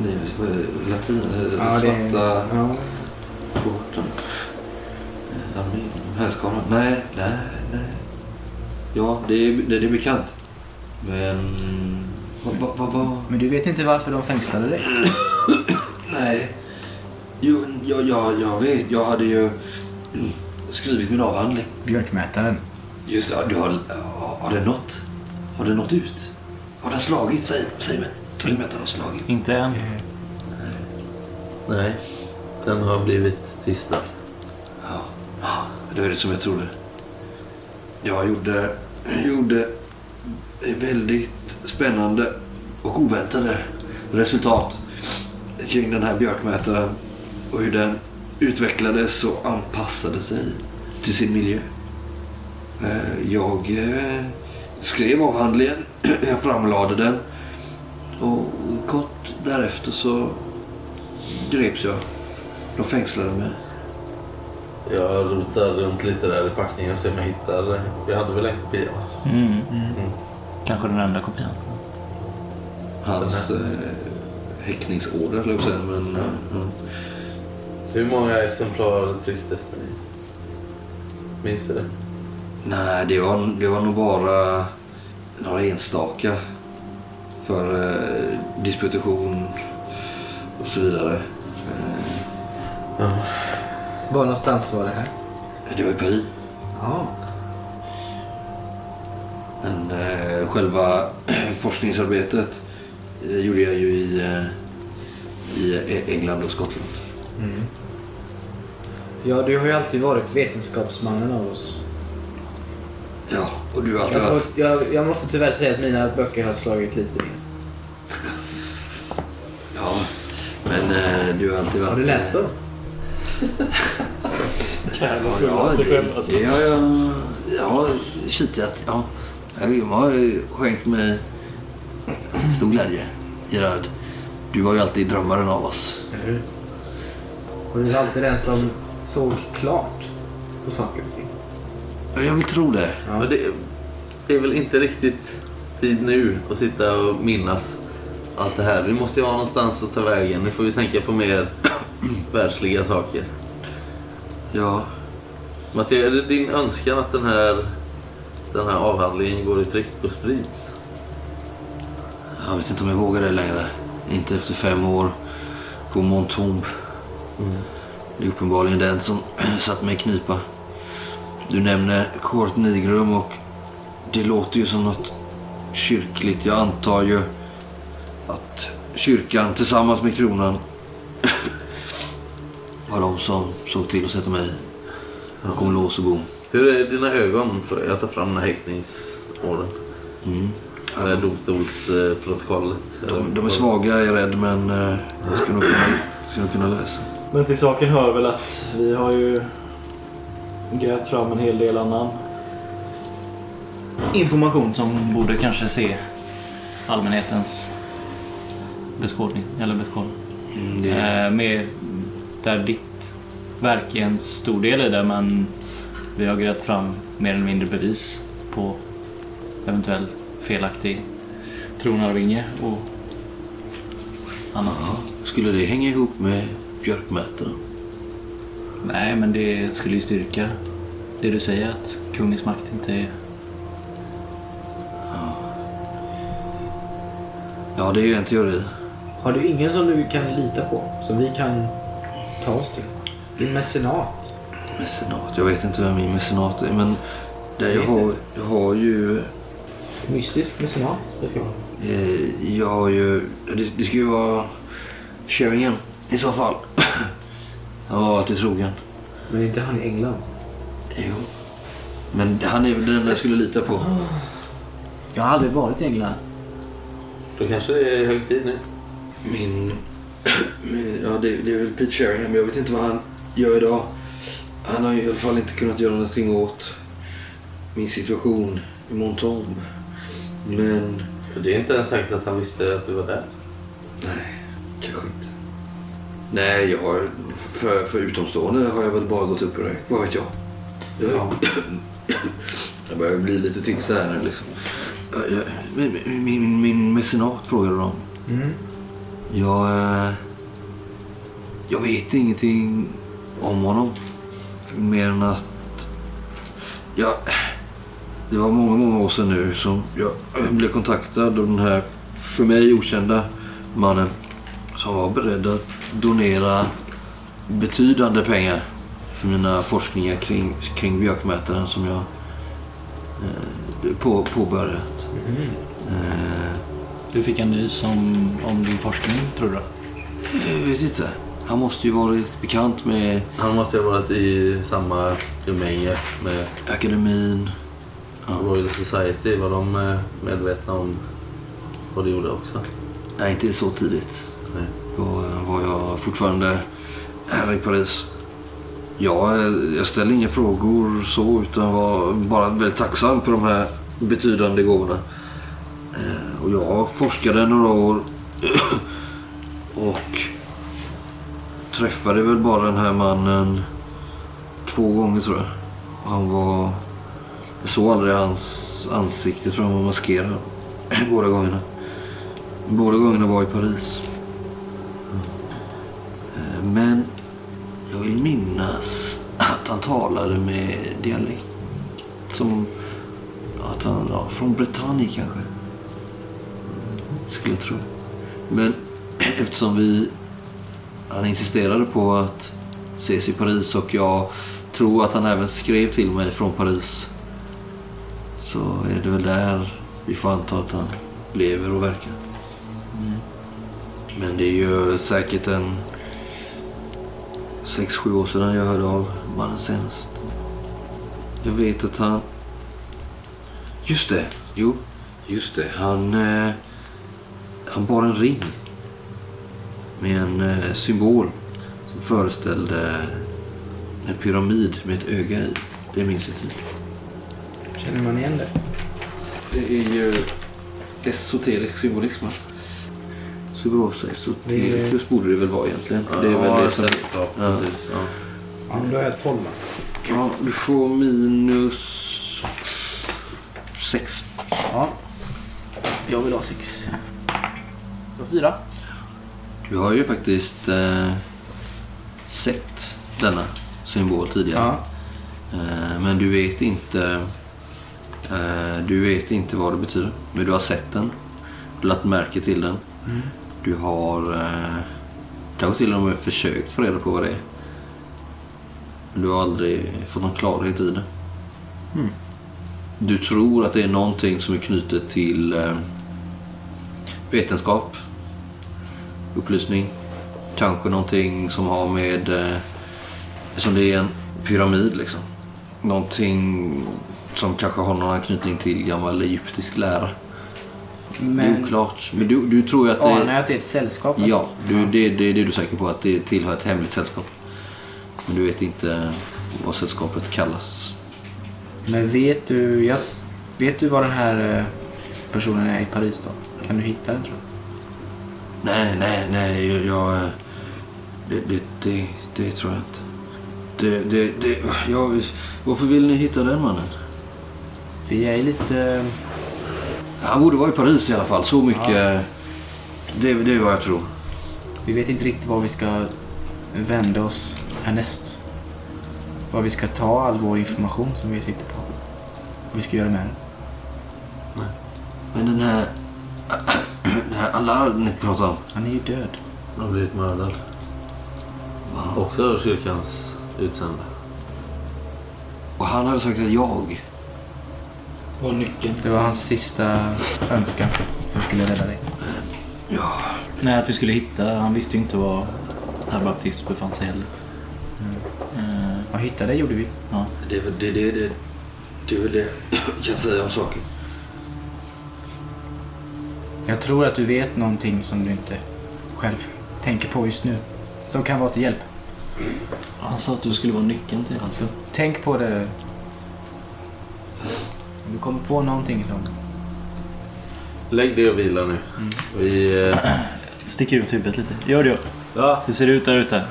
Är det? latin? Ja, det är... Svarta Ja. kohorten. Eh, Armén, härskaran. Nej, nej, nej. Ja, det är, det är bekant. Men... Vad, vad, vad? Men du vet inte varför de fängslade dig? [CLEARS THROAT] Nej. Jo, jag, jag, jag vet. Jag hade ju skrivit min avhandling. Björkmätaren. Just det, du har, ja, har det nått? Har det nått ut? Har den slagit? Säg, säg mig. Säg mig att den har slagit. inte än. Nej, den har blivit tystad. Ja, ja, då är det som jag trodde. Jag gjorde, gjorde väldigt spännande och oväntade resultat kring den här björkmätaren och hur den utvecklades och anpassade sig till sin miljö. Eh, Jag eh, skrev avhandlingen, [CLEARS THROAT] jag framlade den och kort därefter så greps jag. De fängslade mig. Jag rotar runt lite där i packningen så jag hittar... Vi hade väl en kopia? va? Mm. Kanske den enda kopian. Hans eh, häktningsorder, höll jag på att säga. Men, mm. Hur många exemplar trycktes den i? Minns du det? Nej, det var, det var nog bara några enstaka för eh, disputation och så vidare. Eh, Var någonstans var det här? det var i Paris. Ja. Men eh, själva forskningsarbetet eh, gjorde jag ju i, eh, i England och Skottland. Ja, du har ju alltid varit vetenskapsmannen av oss. Ja, och du har alltid Jag, varit... jag, jag måste tyvärr säga att mina böcker har slagit lite ner. Ja, men eh, du har alltid varit... Har du läst dem? [LAUGHS] Jävla Ja, full av ja, sig själv alltså. har jag, har kikat. Ja. Jag har skänkt mig stor glädje. Gerard, du var ju alltid drömmaren av oss. Eller hur? Och du är alltid den som såg klart på saker och ting. Ja, Jag vill tro det. Ja. Men det, det är väl inte riktigt tid nu att sitta och minnas allt det här. Vi måste ju ha någonstans att ta vägen. Nu får vi tänka på mer [CLEARS THROAT] världsliga saker. Ja, Mattias, är det din önskan att den här, den här avhandlingen går i tryck och sprids? jag vet inte om jag vågar det längre. Inte efter fem år på Montombe. Det är uppenbarligen den som [CLEARS THROAT] satt mig i knipa. Du nämner Court Nigrum och det låter ju som något kyrkligt. Jag antar ju att kyrkan tillsammans med kronan [CLEARS THROAT] var de som såg till att sätta mig bakom lås och bom. Hur är dina ögon? För jag tar fram den här häktningsorden. Mm. Det här domstolsprotokollet. De, de är svaga är jag rädd men eh, jag ska nog kunna, nog kunna läsa. Men till saken hör väl att vi har ju grävt fram en hel del annan Information som borde kanske se allmänhetens beskådning. Eller beskådning. Mm, det, Eh, med, där ditt verk är en stor del i det men vi har grävt fram mer eller mindre bevis på eventuell felaktig tronarvinge och annat. ja, skulle det hänga ihop med björkmätarna? Nej, men det skulle ju styrka det du säger att kungens makt inte är... Ja, det är ju en teori. Har du ingen som du kan lita på? Som vi kan ta oss till? Din mecenat? Mecenat. Jag vet inte vem min mecenat är men det jag, Vet har, jag har ju... Mystisk mecenat? det ska vara. Eh, jag har ju... Det, det ska ju vara Sheringham i så fall. [CLEARS THROAT] Han var alltid trogen. Men inte han i England? Jo. Men han är väl den jag skulle lita på. Jag har aldrig varit i England. Då kanske det är hög tid nu. Min... [CLEARS THROAT] min ja, det, det är väl Pete Sheringham. men Jag vet inte vad han gör idag. Han har ju i alla fall inte kunnat göra någonting åt min situation i Montombe. Men... Det är inte ens säkert att han visste att du var där. Nej, kanske inte. Nej, jag har, för, för utomstående har jag väl bara gått upp i det. Vad vet jag? Jag, [COUGHS] jag börjar bli lite så här nu liksom. Min, min, min, min mecenat frågade de. Mm. Jag, eh, jag vet ingenting om honom. Mer än att... Jag, det var många, många år sedan nu som jag blev kontaktad av den här för mig okända mannen som var beredd att donera betydande pengar för mina forskningar kring, kring björkmätaren som jag eh, på, påbörjat. Eh, Du fick en nys om, om din forskning, tror du? jag vet inte. Han måste ju varit bekant med Han måste ju ha varit i samma umgänge med akademin. Royal Society. Var de eh, medvetna om vad du gjorde också? Nej, inte så tidigt. Nej. Då var jag fortfarande här i Paris. Jag, jag ställde inga frågor så utan var bara väldigt tacksam för de här betydande gåvorna. Eh, Och jag forskade några år [CLEARS THROAT] och träffade väl bara den här mannen två gånger tror jag. Han var... Jag såg aldrig hans ansikte, jag tror han var maskerad [CLEARS THROAT] båda gångerna. Båda gångerna var i Paris. Eh, men jag vill minnas att han talade med dialekt. som att han, ja, från Bretagne kanske. Skulle jag tro. Men [CLEARS THROAT] eftersom vi, han insisterade på att ses i Paris och jag tror att han även skrev till mig från Paris. Så är det väl där vi får anta att han lever och verkar. Men det är ju säkert en sex sju år sedan jag hörde av mannen senast. Jag vet att han... Just det. Jo, just det. Han... Eh, han bar en ring. Med en eh, symbol som föreställde en pyramid med ett öga i. Det minns jag tydligt. Känner man igen det? Det är ju esoterisk symbolism. Subrosa esotericus borde det väl vara egentligen. det är väl det som... sällskap. Ja. Precis, ja. Ja, då är jag 12. Ja, du får minus... sex. Ja. Jag vill ha sex. Jag har fyra. Du har ju faktiskt eh, sett denna symbol tidigare. Ja. Eh, men du vet inte... Eh, du vet inte vad det betyder. Men du har sett den. Du har lagt märke till den. Du har eh, kanske till och med försökt få reda på vad det är. Men du har aldrig fått någon klarhet i det. Du tror att det är någonting som är knutet till eh, vetenskap, upplysning. Kanske någonting som har med... Eh, som det är en pyramid liksom. Någonting som kanske har någon anknytning till gammal egyptisk lära. Det är Men oklart. Men du, du tror ju att det anar jag att det är ett sällskap? va? Ja, du, det, det är det du är säker på. Att det tillhör ett hemligt sällskap. Men du vet inte vad sällskapet kallas. Men vet du, ja, vet du var den här eh, personen är i Paris då? Kan du hitta den tror du? Nej, nej, nej. Jag... eh, det, det, det, det tror jag inte. Det, det, det, jag, varför vill ni hitta den mannen? Vi är lite... Han borde vara i Paris i alla fall. Så mycket... Det, det är vad jag tror. Vi vet inte riktigt var vi ska vända oss härnäst. Var vi ska ta all vår information som vi sitter på. Vad vi ska göra med den. Men den här... Den här Allard ni pratar om. Han är ju död. Han har blivit mördad. Också av kyrkans utsända. Och han hade sagt att jag... Och nyckeln. Det var hans sista önskan. Jag skulle rädda dig. Ja, Nej, att vi skulle hitta... Han visste ju inte var herr Baptist befann sig heller. Eh, Ja, hitta dig gjorde vi. ja. det är väl det, det, det, det, är väl det jag kan säga om saken. Jag tror att du vet någonting som du inte själv tänker på just nu. Som kan vara till hjälp. Han sa att du skulle vara nyckeln till Så tänk på det. Om du kommer på någonting som... Lägg dig och vila nu. Vi... Eh, Sticker ut huvudet lite. Gör det. Ja, Hur ser det ut där ute? Är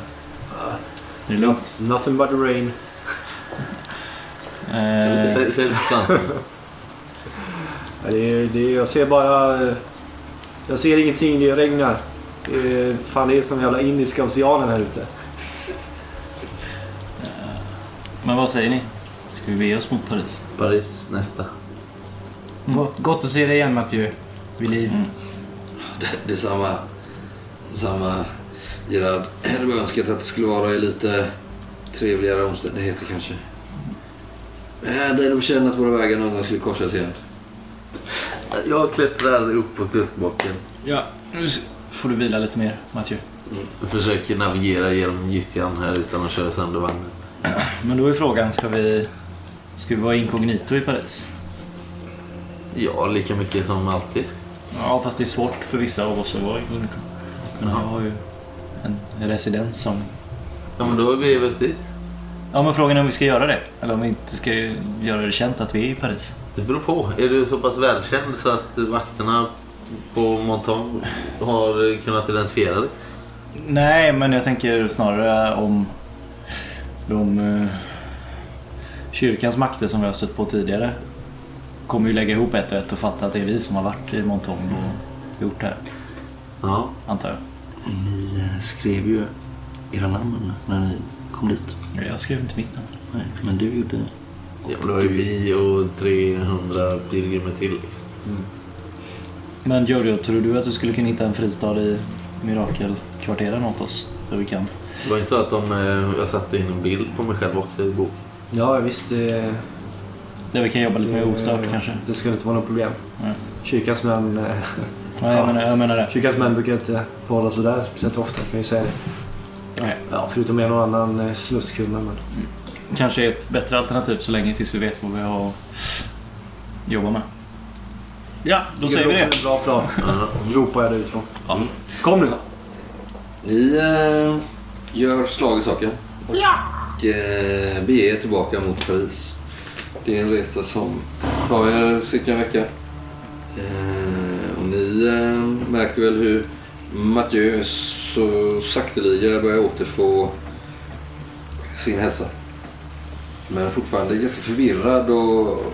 det lugnt? nothing but the rain. Eh, säg, [LAUGHS] Det är, det är, jag ser bara... eh, Jag ser ingenting, det regnar. Det är, fan, det är som jävla Indiska oceanen här ute. men vad säger ni? Ska vi bege oss mot Paris? Paris nästa. Gott, gott att se dig igen Mathieu. Vid liv. Det, det är samma... Samma Gerard. Jag hade bara önskat att det skulle vara i lite trevligare omständigheter kanske. Men det är nog känna att våra vägar någon gång skulle korsas igen. Jag klättrar upp på kustbocken. Ja, nu får du vila lite mer, Mathieu. Jag försöker navigera genom gyttjan här utan att köra sönder vagnen. [CLEARS THROAT] Men då är frågan, ska vi... Ska vi vara inkognito i Paris? Ja, lika mycket som alltid. Ja, fast det är svårt för vissa av oss att vara inkognito. Men jag har ju en residens som... Ja, men då är vi väl dit. Ja, men frågan är om vi ska göra det. Eller om vi inte ska göra det känt att vi är i Paris. Det beror på. Är du så pass välkänd så att vakterna på Monton har kunnat identifiera dig? Nej, men jag tänker snarare om de eh, kyrkans makter som vi har stött på tidigare kommer ju lägga ihop ett och ett och fatta att det är vi som har varit i Montong och gjort det här, Ja. antar jag. Ni skrev ju era namn när ni kom dit. Jag skrev inte mitt namn. Nej, men du gjorde Ja, det var ju vi och 300 pilgrimer till. Liksom. Men Giorgio, tror du att du skulle kunna hitta en fristad i mirakelkvarteren åt oss? Så vi kan... Det var inte så att de, eh, jag satte in en bild på mig själv också i boken. Ja, visst. Det, Där vi kan jobba lite mer ostört kanske? det skulle inte vara något problem. Nej. Kyrkans män, eh, Ja, jag, menar, jag menar det. kyrkans män brukar inte förhålla sig där speciellt ofta, kan jag ju säga det. Nej. Ja, förutom en och annan eh, snuskkunde. Men... Kanske ett bättre alternativ så länge tills vi vet vad vi har att jobba med. Ja, då säger vi det. Det är en bra plan. Ropar jag det utifrån. Ja. Kom nu! Ni eh, gör slag i saken och eh, beger er tillbaka mot Paris. Det är en resa som tar er cirka en vecka. Eh, och ni eh, märker väl hur Mathieu så sakteliga börjar återfå sin hälsa. Men fortfarande ganska förvirrad och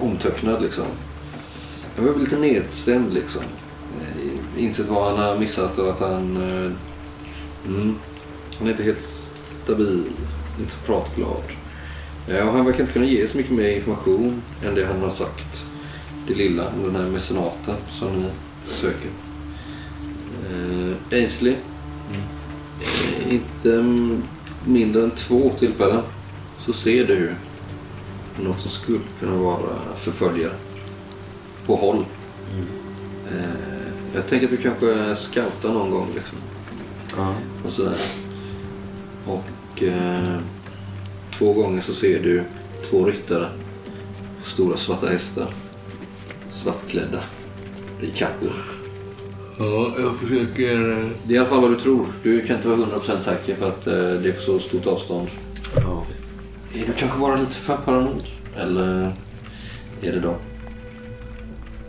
omtöcknad liksom. Börjar bli lite nedstämd liksom. Eh, Insett vad han har missat och att han... eh, Mm, han är inte helt stabil. Inte så pratglad. Ja, han verkar inte kunna ge så mycket mer information än det han har sagt. Det lilla om den här mecenaten som ni söker. Eh, Ainsley. Eh, inte mm, mindre än två tillfällen så ser du något som skulle kunna vara förföljare. På håll. Eh, jag tänker att du kanske scoutar någon gång. Liksom. Ja. Och sådär. Och eh, två gånger så ser du två ryttare. Stora svarta hästar. Svartklädda. I kappor. ja, jag försöker... Det är i alla fall vad du tror. Du kan inte vara 100% säker för att eh, det är på så stort avstånd. Ja. Är du kanske bara lite för paranoid? Eller är det då?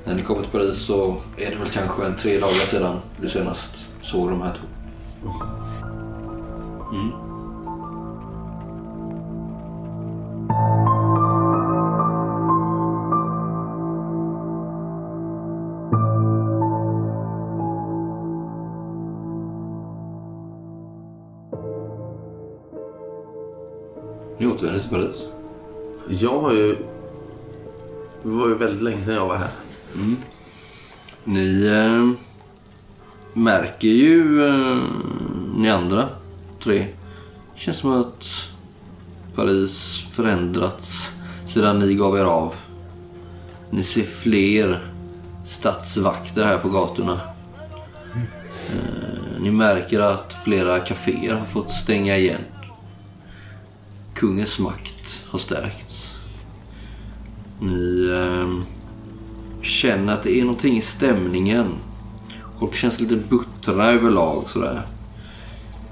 När ni kommer till Paris så är det väl kanske en tre dagar sedan du senast såg de här två. Mm. Återvänder till Paris. Jag har ju... Det var ju väldigt länge sedan jag var här. Ni eh, märker ju, eh, ni andra tre, det känns som att Paris förändrats sedan ni gav er av. Ni ser fler stadsvakter här på gatorna. Eh, ni märker att flera kaféer har fått stänga igen. Kungens makt har stärkts. Ni eh, känner att det är någonting i stämningen. Folk känns lite buttra överlag sådär.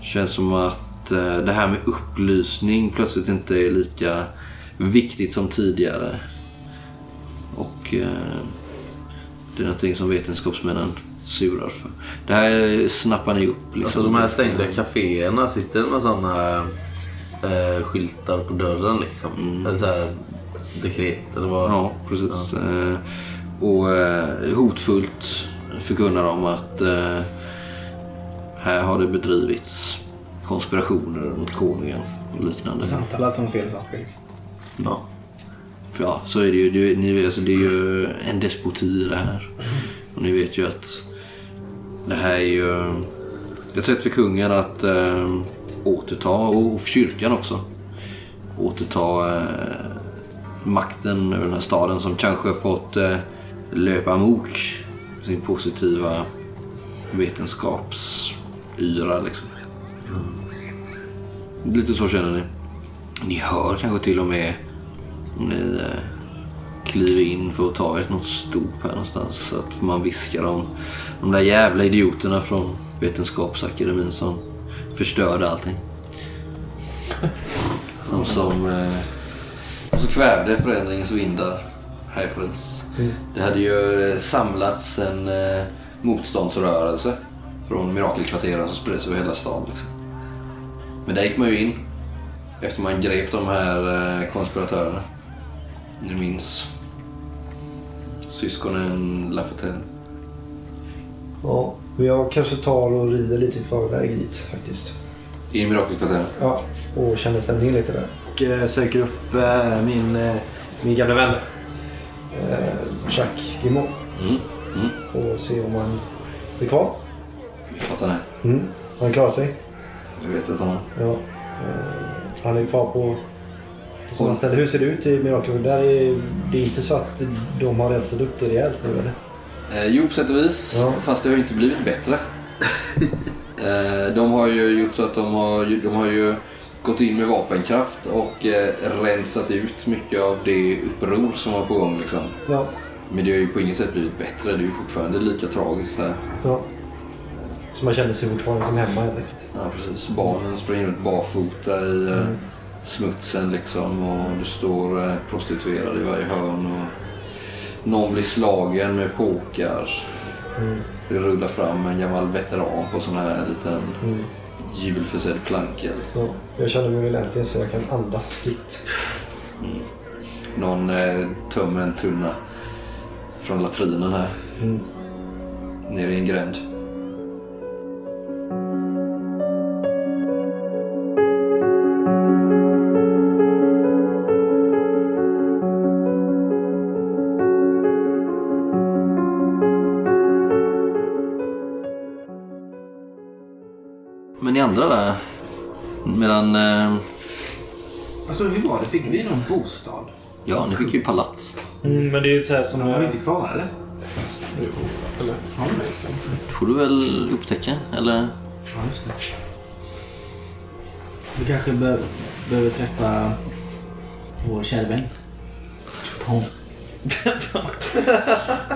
Känns som att eh, det här med upplysning plötsligt inte är lika viktigt som tidigare. Och eh, det är någonting som vetenskapsmännen surar för. Det här snappar ni upp. Liksom. Alltså de här stängda kaféerna, sitter det några sådana eh, skyltar på dörren liksom? Eller så här dekret eller vad? Ja, precis. Eh, och eh, hotfullt förkunnar de att eh, här har det bedrivits konspirationer mot konungen och liknande. Samtalat om fel saker. liksom. Ja. För ja, så är det ju. Det, ni, alltså, det är ju en despoti det här. Och ni vet ju att det här är ju ett sätt för kungen att eh, återta, och kyrkan också, återta eh, makten över den här staden som kanske fått eh, löpa amok sin positiva vetenskapsyra. Liksom. Lite så känner ni. Ni hör kanske till och med om ni eh, kliver in för att ta ett något stop här någonstans. Så att man viskar om de där jävla idioterna från Vetenskapsakademin som förstörde allting. De som, eh, de som kvävde förändringens vindar här i Paris. Det hade ju eh, samlats en eh, motståndsrörelse från mirakelkvarteren som spred sig över hela stan. Liksom. Men där gick man ju in efter man grep de här eh, konspiratörerna. Ni minns syskonen Lafontaine. Ja, men jag kanske tar och rider lite i förväg dit faktiskt. I mirakelkvarteren. Ja, och känner stämningen lite där. och eh, söker upp eh, min, eh, min gamla vän. Eh, Jacques Guimont. Mm. Mm. Och se om han är kvar. Det är klart han är. Mm. Han klarar sig. Jag vet att han är. Ja. Eh, han är kvar på samma ställe. Hur ser det ut i är, det är inte så att de har rensat upp det rejält nu eller? Eh, jo, på sätt och vis. Ja. Fast det har ju inte blivit bättre. [LAUGHS] eh, de har ju gjort så att de har, de har ju gått in med vapenkraft och eh, rensat ut mycket av det uppror som var på gång. Liksom. Ja. Men det har ju på inget sätt blivit bättre. Det är ju fortfarande lika tragiskt här. ja. Så man känner sig fortfarande som hemma helt enkelt. Ja, precis. Barnen springer runt barfota i eh, smutsen liksom. Och det står eh, prostituerade i varje hörn. Och någon blir slagen med påkar. Det rullar fram en gammal veteran på sån här liten Mm. julförsedd plankel. Ja. Jag känner mig väl äntligen så jag kan andas fritt. Någon eh, tömmer en tunna från latrinen här. Mm. Nere i en gränd. Fick vi någon bostad? ja, ni fick ju palats. Mm, men det är ju så här som... De var ju inte kvar eller? Eller? Ja, det vet jag inte. Det får du väl upptäcka, eller? Ja, just det. Vi kanske be- behöver träffa vår kära vän. Tom. [LAUGHS]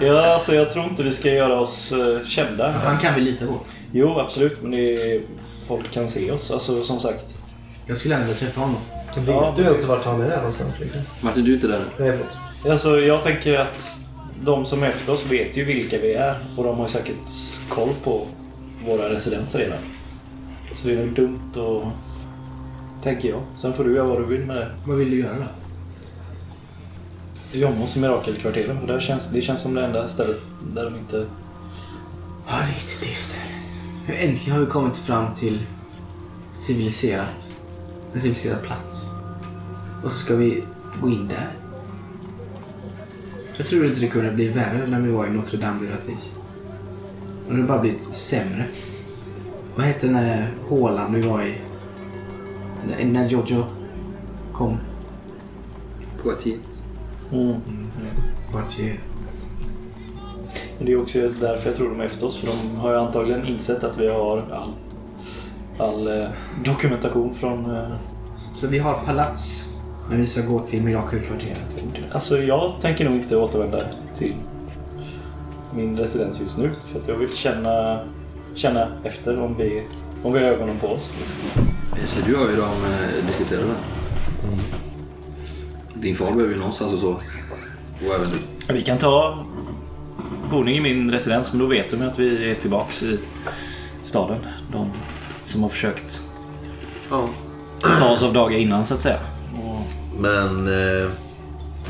Ja, alltså jag tror inte vi ska göra oss eh, kända. Han kan vi lita på. Jo, absolut. Men det är... folk kan se oss. Alltså som sagt. Jag skulle ändå vilja träffa honom. Vet Ja, du ens vart han är någonstans liksom? Martin, du är inte där? Nej, förlåt. Alltså jag tänker att de som är efter oss vet ju vilka vi är. Och de har ju säkert koll på våra residenser redan. Så det är nog dumt att... Tänker jag. Sen får du göra vad du vill med det. Vad vill du göra då? Jommos i Mirakelkvarteren. För där känns, det känns som det enda stället där de inte... Ja, det är lite dyster. Äntligen har vi kommit fram till civiliserat. Civiliserad plats. Och så ska vi gå in där. Jag tror inte det kunde bli värre när vi var i Notre Dame de Ratis. Och det har bara blivit sämre. Vad hette den där hålan vi var i? När- När Jojo kom. Poitiers. Mm. Poitiers. Men det är också därför jag tror de är efter oss. För de har ju antagligen insett att vi har all, all eh, dokumentation från... Eh, Så vi har palats. Men vi ska gå till Mirakelkvarteret. alltså jag tänker nog inte återvända till min residens just nu. För att jag vill känna, känna efter om vi, om vi har ögonen på oss. Så du hör ju dem eh, diskutera det. Din far behöver ju någonstans och så. Och även du. Vi kan ta boning i min residens men då vet de ju att vi är tillbaks i staden. De som har försökt Ja. ta oss av dagar innan så att säga. Och Men eh,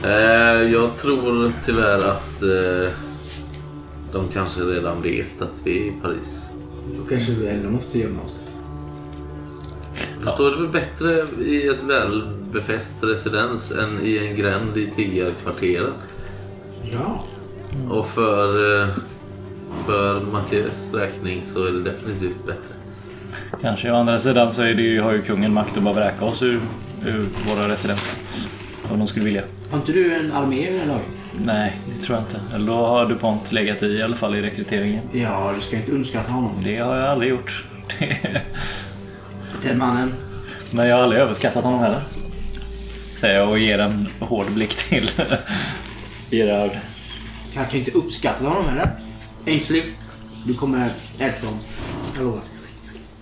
eh, jag tror tyvärr att eh, de kanske redan vet att vi är i Paris. Då kanske vi ändå måste gömma oss. Förstår det väl bättre i ett välbefäst residens än i en gränd i tiggarkvarteren. Ja. Och för, eh, för Mattias räkning så är det definitivt bättre. Kanske. Å andra sidan så är det ju, har ju kungen makt att bara vräka oss ur, ur våra residens. Om de skulle vilja. Har inte du en armé i det laget? Nej, det tror jag inte. Eller då har DuPont legat i i alla fall i rekryteringen. Ja, du ska inte underskatta honom. Det har jag aldrig gjort. Den mannen. Men jag har aldrig överskattat honom heller. Säger jag och ger en hård blick till [LAUGHS] Gerard. Kanske inte uppskattat honom heller. Ainsley, du kommer älska honom. Jag lovar.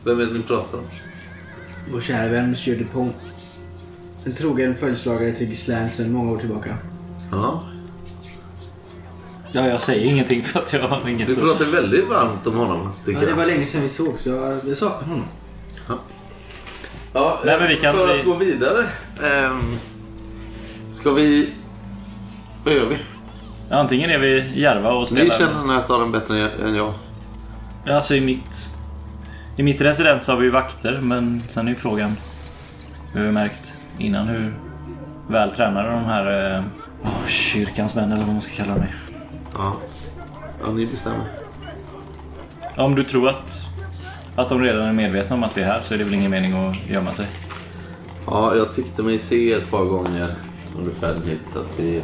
Vem är det ni pratar om? Vår kära vän Monsieur Dupont. En trogen följeslagare till Gislaine sedan många år tillbaka. Ja. Ja, jag säger ingenting för att jag har inget Du pratar väldigt varmt om honom Ja, det var länge sedan vi såg så jag, jag saknar honom. Ja, Nej, men vi kan för bli- att gå vidare. ehm, ska vi... Vad gör vi? Antingen är vi järva och spelar... Ni känner den här staden bättre än jag. Alltså i mitt... I mitt residens har vi ju vakter, men sen är ju frågan... Vi har ju märkt innan hur väl tränade de här eh, oh, kyrkans män eller vad man ska kalla dem är. Ja. Ja, ni bestämmer. Om du tror att, att de redan är medvetna om att vi är här så är det väl ingen mening att gömma sig. Ja, jag tyckte mig se ett par gånger under färden hit att vi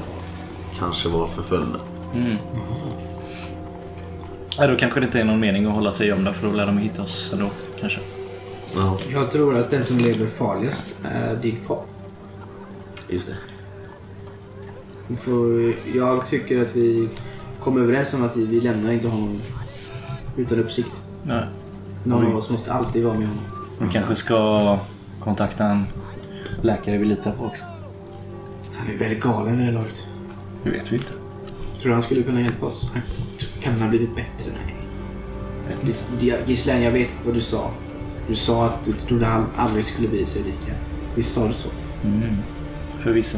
kanske var förföljda. Ja, då kanske det inte är någon mening att hålla sig gömda för då lär de hitta oss ändå kanske. Ja, Jag tror att den som lever farligast är din far. just det. För jag tycker att vi kom överens om att vi, vi lämnar inte honom utan uppsikt. Nej. Någon Oj. av oss måste alltid vara med honom. Vi kanske ska kontakta en läkare vi litar på också. Han är väldigt galen vid det laget. Det vet vi inte. Tror du han skulle kunna hjälpa oss? Kan han ha blivit bättre? Nej. Gis- Gislaine, jag vet vad du sa. Du sa att du trodde han aldrig skulle bli sig lika. Visst sa du så? Mm. Förvisso.